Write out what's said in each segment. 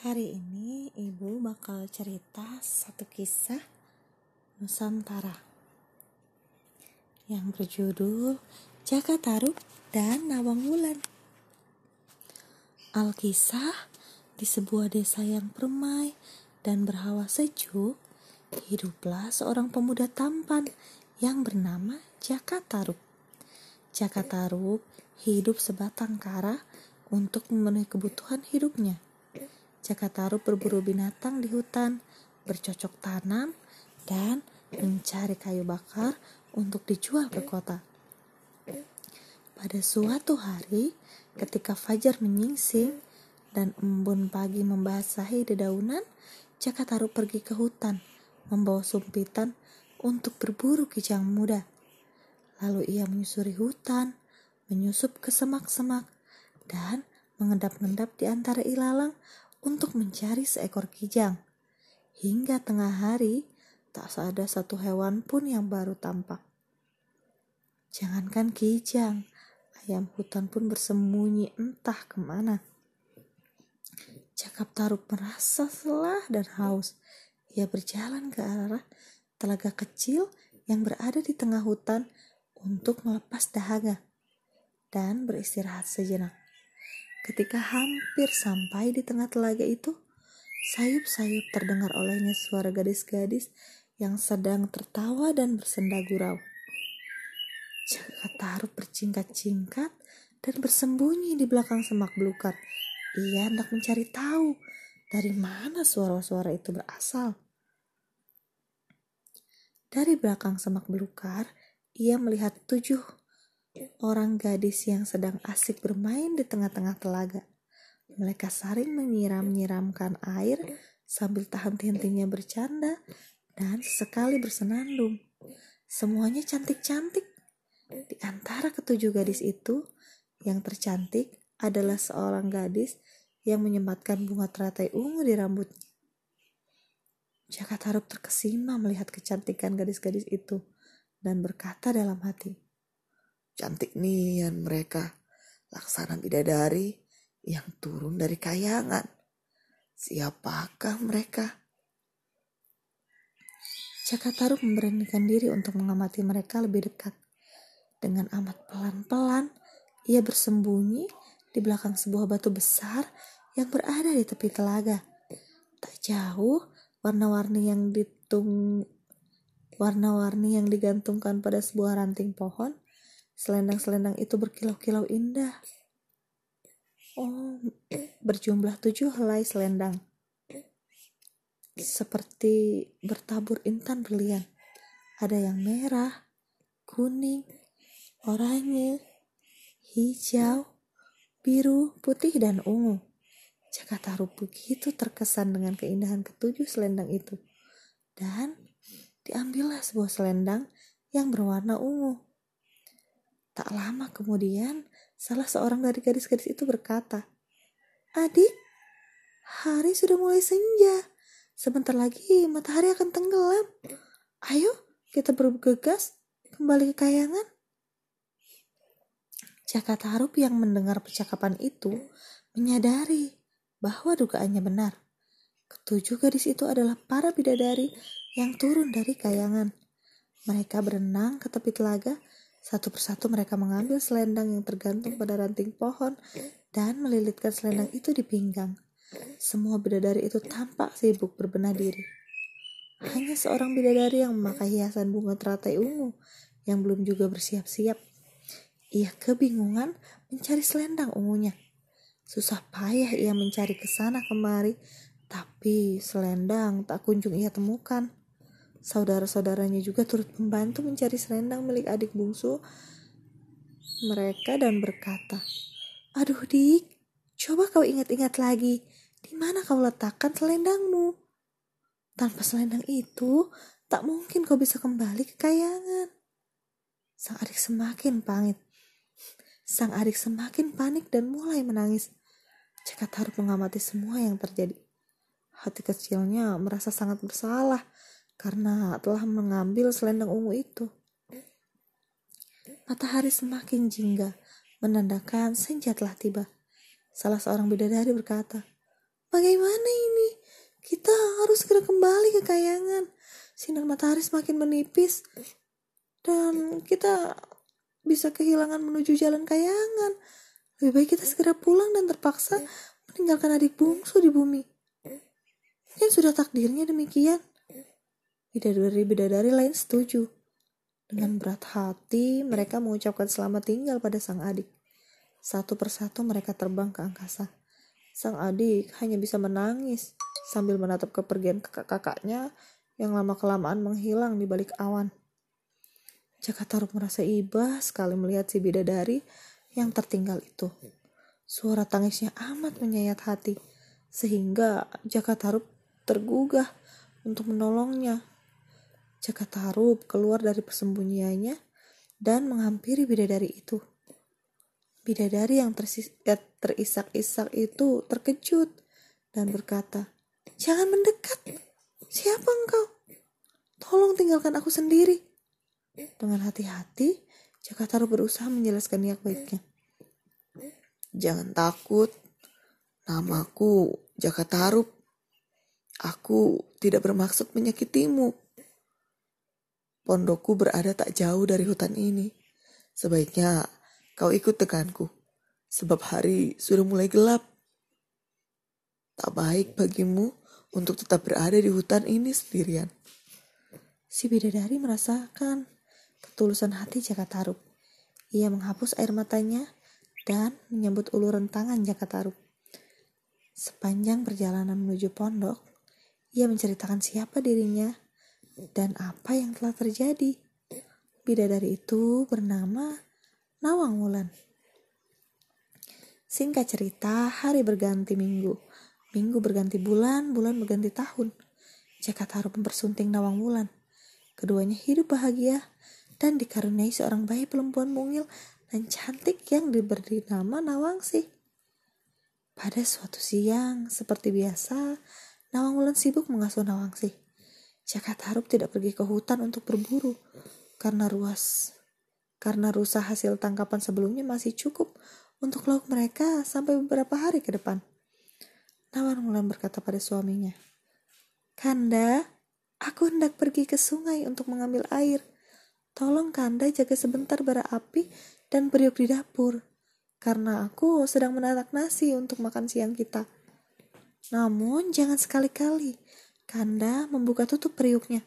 Hari ini ibu bakal cerita satu kisah Nusantara yang berjudul Jaka Tarub dan Nawang Wulan. Alkisah di sebuah desa yang permai dan berhawa sejuk, hiduplah seorang pemuda tampan yang bernama Jaka Tarub. Jaka Tarub hidup sebatang kara untuk memenuhi kebutuhan hidupnya Jaka Tarub berburu binatang di hutan, bercocok tanam, dan mencari kayu bakar untuk dijual ke kota. Pada suatu hari, ketika fajar menyingsing dan embun pagi membasahi dedaunan, Jaka Tarub pergi ke hutan, membawa sumpitan untuk berburu kijang muda. Lalu ia menyusuri hutan, menyusup ke semak-semak, dan mengendap-endap di antara ilalang untuk mencari seekor kijang. Hingga tengah hari, tak ada satu hewan pun yang baru tampak. Jangankan kijang, ayam hutan pun bersembunyi entah ke mana. Cakap Taruk merasa lelah dan haus. Ia berjalan ke arah telaga kecil yang berada di tengah hutan untuk melepas dahaga dan beristirahat sejenak. Ketika hampir sampai di tengah telaga itu, sayup-sayup terdengar olehnya suara gadis-gadis yang sedang tertawa dan bersenda gurau. Jaka Taruk bercingkat-cingkat dan bersembunyi di belakang semak belukar. Ia hendak mencari tahu dari mana suara-suara itu berasal. Dari belakang semak belukar, ia melihat tujuh orang gadis yang sedang asik bermain di tengah-tengah telaga. Mereka saling menyiram-nyiramkan air sambil tahan hentinya bercanda dan sekali bersenandung. Semuanya cantik-cantik. Di antara ketujuh gadis itu, yang tercantik adalah seorang gadis yang menyematkan bunga teratai ungu di rambutnya. Jaka Tarub terkesima melihat kecantikan gadis-gadis itu dan berkata dalam hati, Cantik nian mereka, laksana bidadari yang turun dari kayangan. Siapakah mereka? Jaka Taruk memberanikan diri untuk mengamati mereka lebih dekat. Dengan amat pelan-pelan, ia bersembunyi di belakang sebuah batu besar yang berada di tepi telaga. Tak jauh, warna-warni yang ditung warna-warni yang digantungkan pada sebuah ranting pohon Selendang-selendang itu berkilau-kilau indah. Oh, berjumlah tujuh helai selendang. Seperti bertabur intan berlian. Ada yang merah, kuning, oranye, hijau, biru, putih, dan ungu. Jakarta begitu terkesan dengan keindahan ketujuh selendang itu. Dan diambillah sebuah selendang yang berwarna ungu. Tak lama kemudian, salah seorang dari gadis-gadis itu berkata, Adik, hari sudah mulai senja. Sebentar lagi matahari akan tenggelam. Ayo, kita bergegas kembali ke kayangan. Jaka Tarub yang mendengar percakapan itu menyadari bahwa dugaannya benar. Ketujuh gadis itu adalah para bidadari yang turun dari kayangan. Mereka berenang ke tepi telaga satu persatu mereka mengambil selendang yang tergantung pada ranting pohon dan melilitkan selendang itu di pinggang. Semua bidadari itu tampak sibuk berbenah diri. Hanya seorang bidadari yang memakai hiasan bunga teratai ungu yang belum juga bersiap-siap. Ia kebingungan mencari selendang ungunya. Susah payah ia mencari ke sana kemari, tapi selendang tak kunjung ia temukan. Saudara-saudaranya juga turut membantu mencari selendang milik adik bungsu mereka dan berkata, Aduh dik, coba kau ingat-ingat lagi, di mana kau letakkan selendangmu? Tanpa selendang itu, tak mungkin kau bisa kembali ke kayangan. Sang adik semakin pangit. Sang adik semakin panik dan mulai menangis. Cekat harus mengamati semua yang terjadi. Hati kecilnya merasa sangat bersalah karena telah mengambil selendang ungu itu. Matahari semakin jingga, menandakan senja telah tiba. Salah seorang bidadari berkata, Bagaimana ini? Kita harus segera kembali ke kayangan. Sinar matahari semakin menipis dan kita bisa kehilangan menuju jalan kayangan. Lebih baik kita segera pulang dan terpaksa meninggalkan adik bungsu di bumi. Mungkin sudah takdirnya demikian. Bidadari-bidadari lain setuju. Dengan berat hati, mereka mengucapkan selamat tinggal pada sang adik. Satu persatu mereka terbang ke angkasa. Sang adik hanya bisa menangis sambil menatap kepergian kakak-kakaknya yang lama-kelamaan menghilang di balik awan. Jaka Taruk merasa iba sekali melihat si bidadari yang tertinggal itu. Suara tangisnya amat menyayat hati, sehingga Jaka Taruk tergugah untuk menolongnya. Jaka Taruk keluar dari persembunyiannya dan menghampiri bidadari itu. Bidadari yang eh, terisak-isak itu terkejut dan berkata, Jangan mendekat. Siapa engkau? Tolong tinggalkan aku sendiri. Dengan hati-hati, Jaka Taruk berusaha menjelaskan niat baiknya. Jangan takut. Namaku Jaka Taruk. Aku tidak bermaksud menyakitimu. Pondokku berada tak jauh dari hutan ini. Sebaiknya kau ikut denganku, sebab hari sudah mulai gelap. Tak baik bagimu untuk tetap berada di hutan ini sendirian. Si bidadari merasakan ketulusan hati Jaka Taruk. Ia menghapus air matanya dan menyambut uluran tangan Jaka Taruk. Sepanjang perjalanan menuju pondok, ia menceritakan siapa dirinya dan apa yang telah terjadi. Bidadari itu bernama Nawang Wulan. Singkat cerita, hari berganti minggu. Minggu berganti bulan, bulan berganti tahun. Jaka Taruk mempersunting Nawang Wulan. Keduanya hidup bahagia dan dikaruniai seorang bayi perempuan mungil dan cantik yang diberi nama Nawangsi. Pada suatu siang, seperti biasa, Nawang Wulan sibuk mengasuh Nawangsi. Jaka Tarub tidak pergi ke hutan untuk berburu karena ruas karena rusa hasil tangkapan sebelumnya masih cukup untuk lauk mereka sampai beberapa hari ke depan. Nawar Mulan berkata pada suaminya, Kanda, aku hendak pergi ke sungai untuk mengambil air. Tolong Kanda jaga sebentar bara api dan periuk di dapur, karena aku sedang menanak nasi untuk makan siang kita. Namun jangan sekali-kali, Kanda membuka tutup periuknya.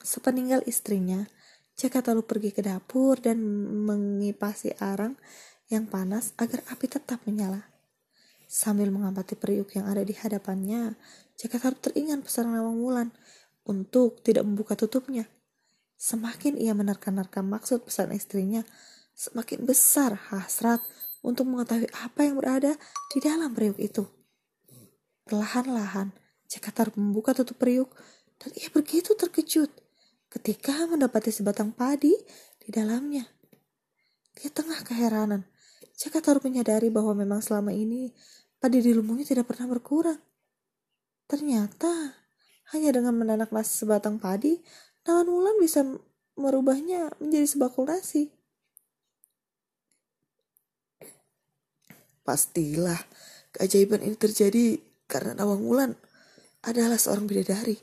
Sepeninggal istrinya, Jaka lalu pergi ke dapur dan mengipasi arang yang panas agar api tetap menyala. Sambil mengamati periuk yang ada di hadapannya, Jaka Taruk teringat pesan Nawang Wulan untuk tidak membuka tutupnya. Semakin ia menerka-nerka maksud pesan istrinya, semakin besar hasrat untuk mengetahui apa yang berada di dalam periuk itu. Perlahan-lahan, Cakatar membuka tutup periuk dan ia begitu terkejut ketika mendapati sebatang padi di dalamnya. Dia tengah keheranan. Cakatar menyadari bahwa memang selama ini padi di lumbungnya tidak pernah berkurang. Ternyata hanya dengan menanak nasi sebatang padi, Nawan Mulan bisa merubahnya menjadi sebakul nasi. Pastilah keajaiban ini terjadi karena Nawang Wulan adalah seorang bidadari,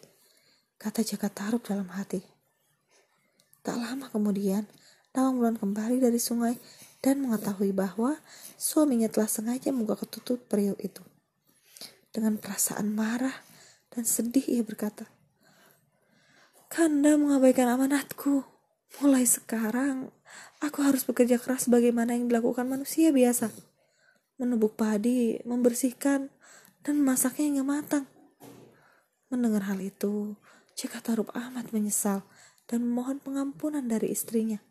kata Jaka Tarub dalam hati. Tak lama kemudian, Nawang Wulan kembali dari sungai dan mengetahui bahwa suaminya telah sengaja membuka ketutup periuk itu. Dengan perasaan marah dan sedih ia berkata, Kanda mengabaikan amanatku. Mulai sekarang, aku harus bekerja keras bagaimana yang dilakukan manusia biasa. Menubuk padi, membersihkan, dan memasaknya hingga matang. Mendengar hal itu, Jaka Tarub amat menyesal dan memohon pengampunan dari istrinya.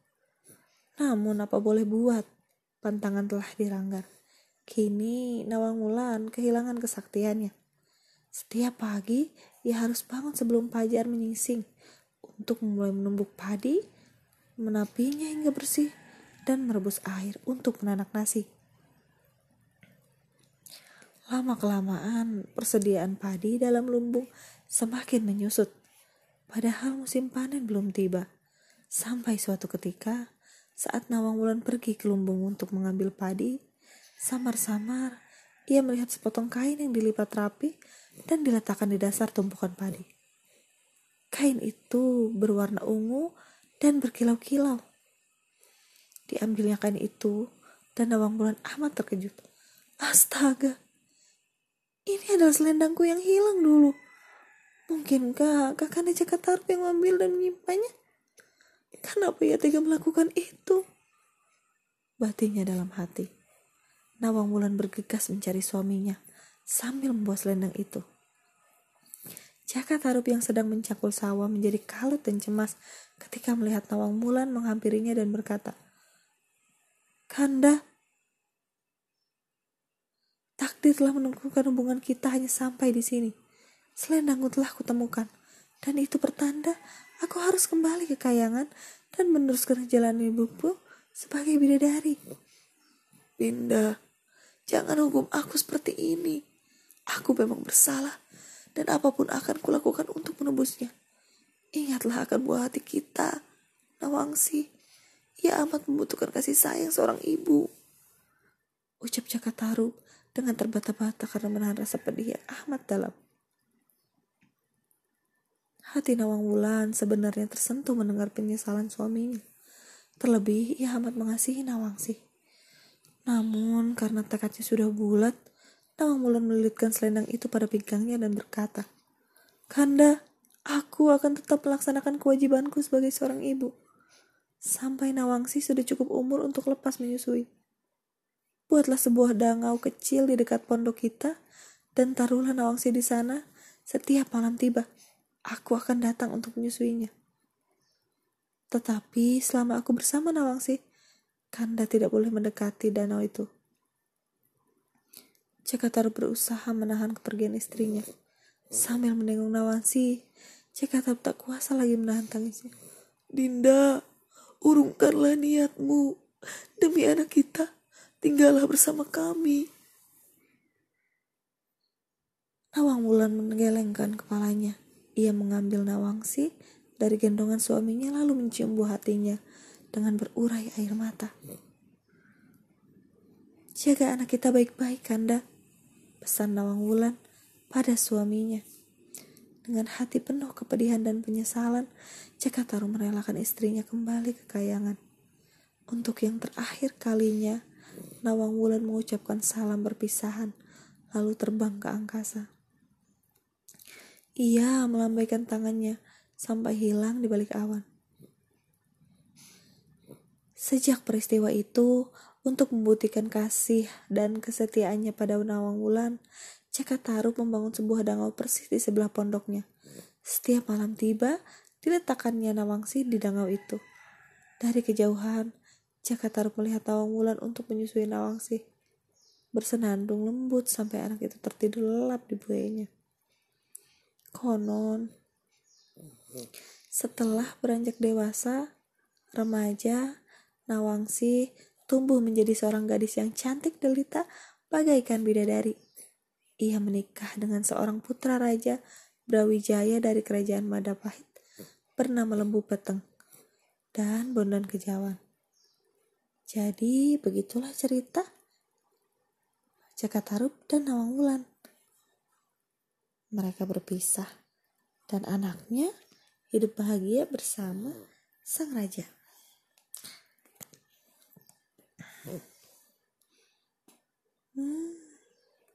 Namun apa boleh buat, pantangan telah diranggar. Kini Nawang Wulan kehilangan kesaktiannya. Setiap pagi, ia harus bangun sebelum pajar menyising untuk mulai menumbuk padi, menapinya hingga bersih, dan merebus air untuk menanak nasi. Lama-kelamaan, persediaan padi dalam lumbung semakin menyusut. Padahal musim panen belum tiba. Sampai suatu ketika, saat Nawang Wulan pergi ke lumbung untuk mengambil padi, samar-samar ia melihat sepotong kain yang dilipat rapi dan diletakkan di dasar tumpukan padi. Kain itu berwarna ungu dan berkilau-kilau. Diambilnya kain itu, dan Nawang Bulan amat terkejut. Astaga, ini adalah selendangku yang hilang dulu. Mungkinkah kakanda Jakarta yang mengambil dan menyimpannya? Kenapa ia tega melakukan itu? Batinnya dalam hati. Nawang Wulan bergegas mencari suaminya sambil membawa selendang itu. Jaka Tarub yang sedang mencakul sawah menjadi kalut dan cemas ketika melihat Nawang Mulan menghampirinya dan berkata, Kanda, takdir telah menentukan hubungan kita hanya sampai di sini. Selendangku telah kutemukan, dan itu pertanda aku harus kembali ke kayangan dan meneruskan jalan ibuku sebagai bidadari. Binda, jangan hukum aku seperti ini. Aku memang bersalah, dan apa pun akan kulakukan untuk menebusnya. Ingatlah akan buah hati kita, Nawangsi. Ia amat membutuhkan kasih sayang seorang ibu. Ucap Cakataru dengan terbata-bata karena menahan rasa pedih yang amat dalam. Hati Nawang Wulan sebenarnya tersentuh mendengar penyesalan suaminya. Terlebih, ia amat mengasihi Nawangsi. Namun, karena tekadnya sudah bulat, Nawang Wulan melilitkan selendang itu pada pinggangnya dan berkata, Kanda, aku akan tetap melaksanakan kewajibanku sebagai seorang ibu sampai Nawangsi sudah cukup umur untuk lepas menyusui. Buatlah sebuah dangau kecil di dekat pondok kita, dan taruhlah Nawangsi di sana setiap malam tiba. Aku akan datang untuk menyusuinya. Tetapi selama aku bersama Nawangsi, Kanda tidak boleh mendekati danau itu. Cekatar berusaha menahan kepergian istrinya. Sambil menengok Nawangsi, Cekatar tak kuasa lagi menahan tangisnya. Dinda, urungkanlah niatmu demi anak kita tinggallah bersama kami. Nawang Wulan menggelengkan kepalanya. Ia mengambil Nawangsi dari gendongan suaminya lalu mencium buah hatinya dengan berurai air mata. Jaga anak kita baik-baik kanda pesan Nawang Wulan pada suaminya. Dengan hati penuh kepedihan dan penyesalan, Cekataru merelakan istrinya kembali ke kayangan. Untuk yang terakhir kalinya, Nawang Wulan mengucapkan salam berpisahan, lalu terbang ke angkasa. Ia melambaikan tangannya sampai hilang di balik awan. Sejak peristiwa itu, untuk membuktikan kasih dan kesetiaannya pada Nawang Wulan, Cakataru membangun sebuah dangau persis di sebelah pondoknya. Setiap malam tiba, diletakkannya Nawangsi di dangau itu. Dari kejauhan, Cakataru melihat Nawang Wulan untuk menyusui Nawangsi. Bersenandung lembut sampai anak itu tertidur lelap di buainya. Konon, setelah beranjak dewasa, remaja, Nawangsi tumbuh menjadi seorang gadis yang cantik delita bagaikan bidadari. Ia menikah dengan seorang putra raja Brawijaya dari kerajaan Majapahit bernama Lembu Peteng dan Bondan Kejawan. Jadi begitulah cerita Jakatarup dan Nawang Wulan. Mereka berpisah dan anaknya hidup bahagia bersama sang raja. Hmm.